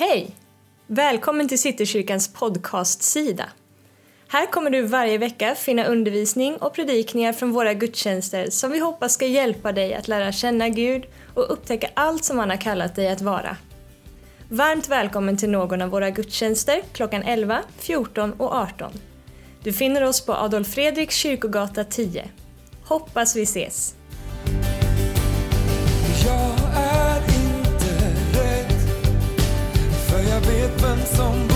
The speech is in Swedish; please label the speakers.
Speaker 1: Hej! Välkommen till Citykyrkans podcastsida. Här kommer du varje vecka finna undervisning och predikningar från våra gudstjänster som vi hoppas ska hjälpa dig att lära känna Gud och upptäcka allt som han har kallat dig att vara. Varmt välkommen till någon av våra gudstjänster klockan 11, 14 och 18. Du finner oss på Adolf Fredriks kyrkogata 10. Hoppas vi ses!
Speaker 2: Jag vet vem som